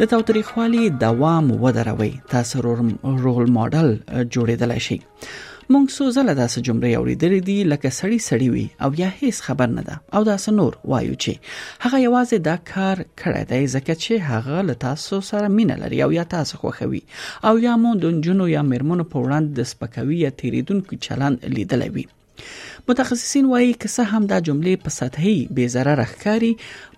د تاوتریخوالي دوام ودروي تاسو رول ماډل جوړیدل شي مونږ څو ځله داسې جملې اوریدلې دي لکه سړی سړی وي او یا هیڅ خبر نه ده او داسې نور وایو چې هغه یوازې دا کار کړی دی ځکه چې هغه له تاسو سره مینه لري او یا تاسو خوښوي او یا مو د جنونو یا مرمنو په وړاندې د سپکوي یا تیریدونکو چلند لیدلی وي متخصصین وایي که څه هم دا جملې په سطحي بې ضرر ښکاري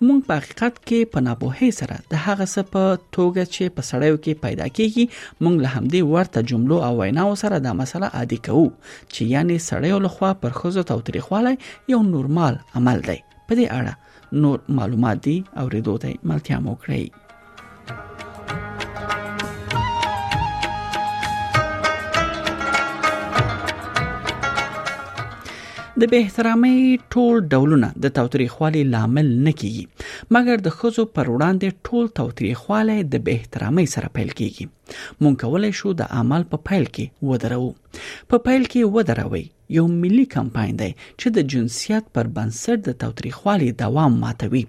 مونږ په حقیقت کې په ناپوهۍ سره د هغه څه په توګه چې په سړیو کې پیدا کیږي مونږ له همدې ورته جملو او ویناو سره دا مسله عادي کوو چې یعنی سړیو لخوا پر خزو توتریخواله یو نورمال عمل دی په دې اړه نور معلومات دی او ریدو ته ملتیا مو کړئ د به احترامي ټول ډولونه د توتریخوالي لامل نه کیږي مګر د خزو پر وړاندې ټول توتریخواله د به احترامي سره پیل کیږي مونږ کولای شو د عمل په پیل کې ودرو په پیل کې ودروي یو ملي کمپاین دی چې د جنسیت پر بنسټ د توتریخوالي دوام ماتوي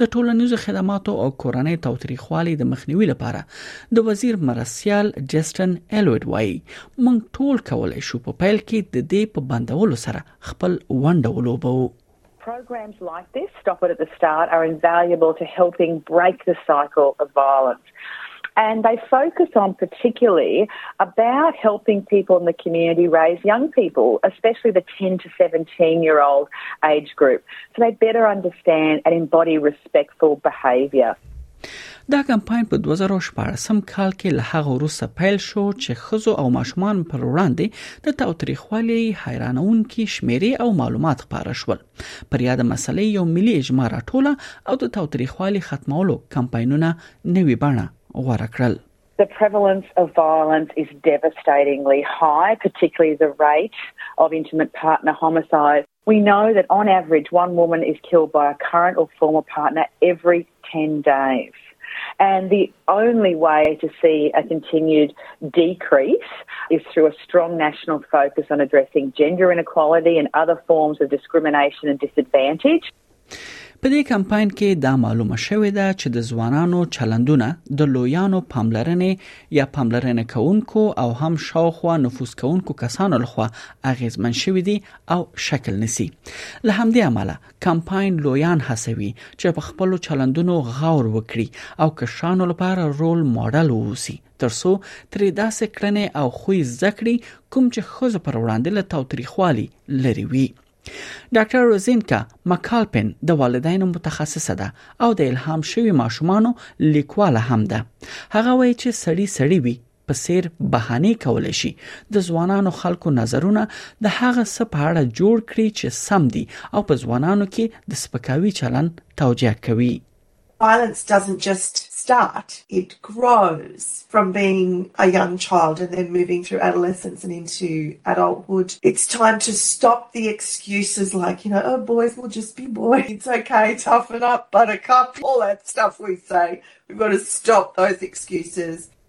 د ټولنیزو خدماتو او کورنۍ توتریخوالي د مخنیوي لپاره د وزیر مرسیال جسټن الوید وایي موږ ټول کولای شو په پیل کې د دې په بندولو سره خپل ونډه ولوبو Programs like this, Stop It at the Start, are invaluable to helping break the cycle of violence. and they focus on particularly about helping people in the community raise young people, especially the 10 to 17 year old age group, so they better understand and embody respectful behaviour. دا کمپاین په 2014 کال کې له هغه وروسته پیل شو چې خزو او ماشومان پر وړاندې د تاوتریخوالي حیرانونکي شمیرې او معلومات خپاره شول پر یاد مسلې یو ملي اجماع راټوله او د تاوتریخوالي ختمولو کمپاینونه نوې بڼه غوره کړل The prevalence of violence is devastatingly high, particularly the rate of intimate partner homicide. We know that on average, one woman is killed by a current or former partner every 10 days. And the only way to see a continued decrease is through a strong national focus on addressing gender inequality and other forms of discrimination and disadvantage. په دې کمپاین کې دا معلومه شوې ده چې د ځوانانو چلندونه د لویانو پاملرنې یا پاملرنه کوونکو او هم شاوخوا نفوذ کوونکو کسانو لخوا اغیزمن شوي دي او شکل نسی له همدې امله کمپاین لویان هڅوي چې په خپل چلندونو غور وکړي او کشرانو لپاره رول ماډل ووسی ترڅو ترې داسې کړنې او خوې زده کړي کوم چې خزو پر وړاندې له تاوتریخوالي لري وي ډاکټر روزینکا مکالپن د والدینو متخصصه ده او د الهام شوی ماشومانو لیکواله هم ده هغه وایي چې سړی سړی وي په سیر بهانه کول شي د ځوانانو خلکو نظرونه د هغه څه په اړه جوړ کړي چې سم دي او په ځوانانو کې د سپکاوي چلن توجیه کوي violence doesn't just start, it grows from being a young child and then moving through adolescence and into adulthood. It's time to stop the excuses like, you know, oh, boys will just be boys. It's okay, toughen up, buttercup, all that stuff we say. We've got to stop those excuses.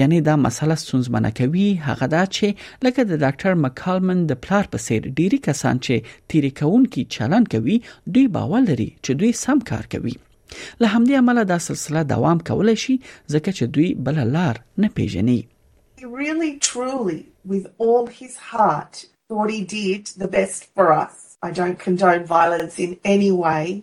یعنی دا مسله ستونزمنه کوي هغه دا چې لکه د ډاکټر مکالمن د پلار په څیر ډیری کسان چې تیری کوونکي چلن کوي دوی باور لري چې دوی سم کار کوي له همدې امله دا سلسله دوام کولای شي ځکه چې دوی بل لار نه پیژني He really truly with all his heart thought he did the best for us. I don't condone violence in any way.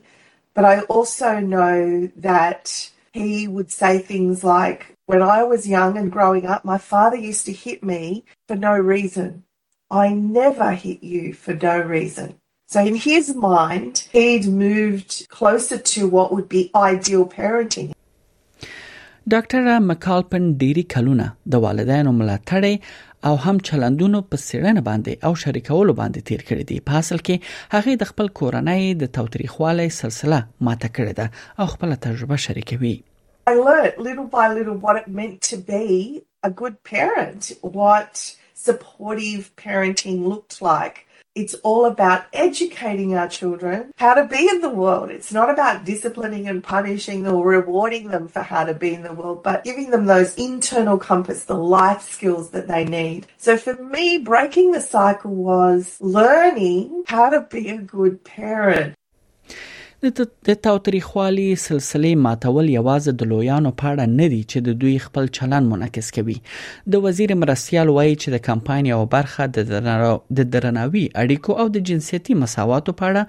but I also know that he would say things like, When I was young and growing up, my father used to hit me for no reason. I never hit you for no reason. So, in his mind, he'd moved closer to what would be ideal parenting. ډاکټره مکالپن ډيري کلونه د والدینو ملاتړ او هم چلندونو په سیړنه باندې او شریکولو باندې تیر کړی دی په اصل کې هغه د خپل کورنۍ د توتریخوالي سلسله ماته کړې ده او خپل تجربه شریکوي I learned little by little what it meant to be a good parent, what supportive parenting looked like. It's all about educating our children how to be in the world. It's not about disciplining and punishing or rewarding them for how to be in the world, but giving them those internal compass, the life skills that they need. So for me, breaking the cycle was learning how to be a good parent. د تاوتریخوالي سلسله ماتول یوازې د لویانو په اړه نه دي چې د دوی خپل چلن منعکس کوي د وزیر مرستيال وایي چې د کمپاین یو برخه د درناوي اړیکو او د جنسيتي مساواتو په اړه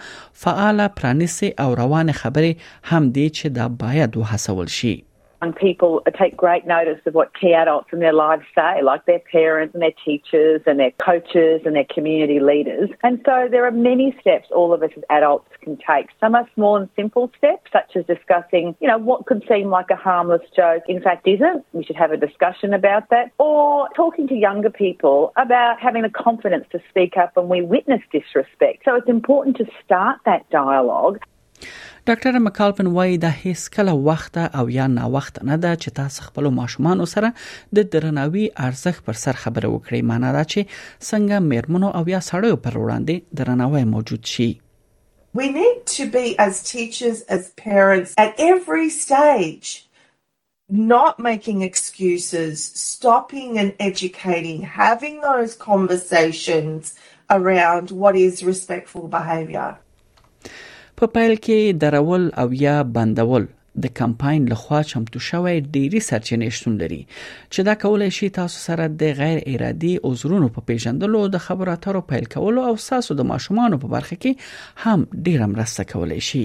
فعال پرانیسي او روان خبرې هم دي چې دا باید وهڅول شي young people take great notice of what key adults in their lives say, like their parents and their teachers and their coaches and their community leaders. And so there are many steps all of us as adults can take. Some are small and simple steps, such as discussing, you know, what could seem like a harmless joke, in fact isn't. We should have a discussion about that. Or talking to younger people about having the confidence to speak up when we witness disrespect. So it's important to start that dialogue. ډاکټر مکالپن وایي دا هیڅ کله وخت او یا نا وخت نه ده چې تاسو خپل ماشومان سره د درناوي ارزښت پر سر خبره وکړي معنی دا چې څنګه میرمنو او یا سړیو پر وړاندې درناوی موجود شي We need to be as teachers, as parents, at every stage, Not making excuses, stopping and educating, having those conversations around what is respectful behavior. په پیل کې درول او یا بندول د کمپاین لخوا چمتو شوی ډيري سرچینې شتون لري چې دا کولای شي تاسو سره د غیر ارادي عذرونو په پیژندلو د خبرو اترو پیل کولو او تاسو د ماشومان په برخه کې هم ډیر مرسته کولای شي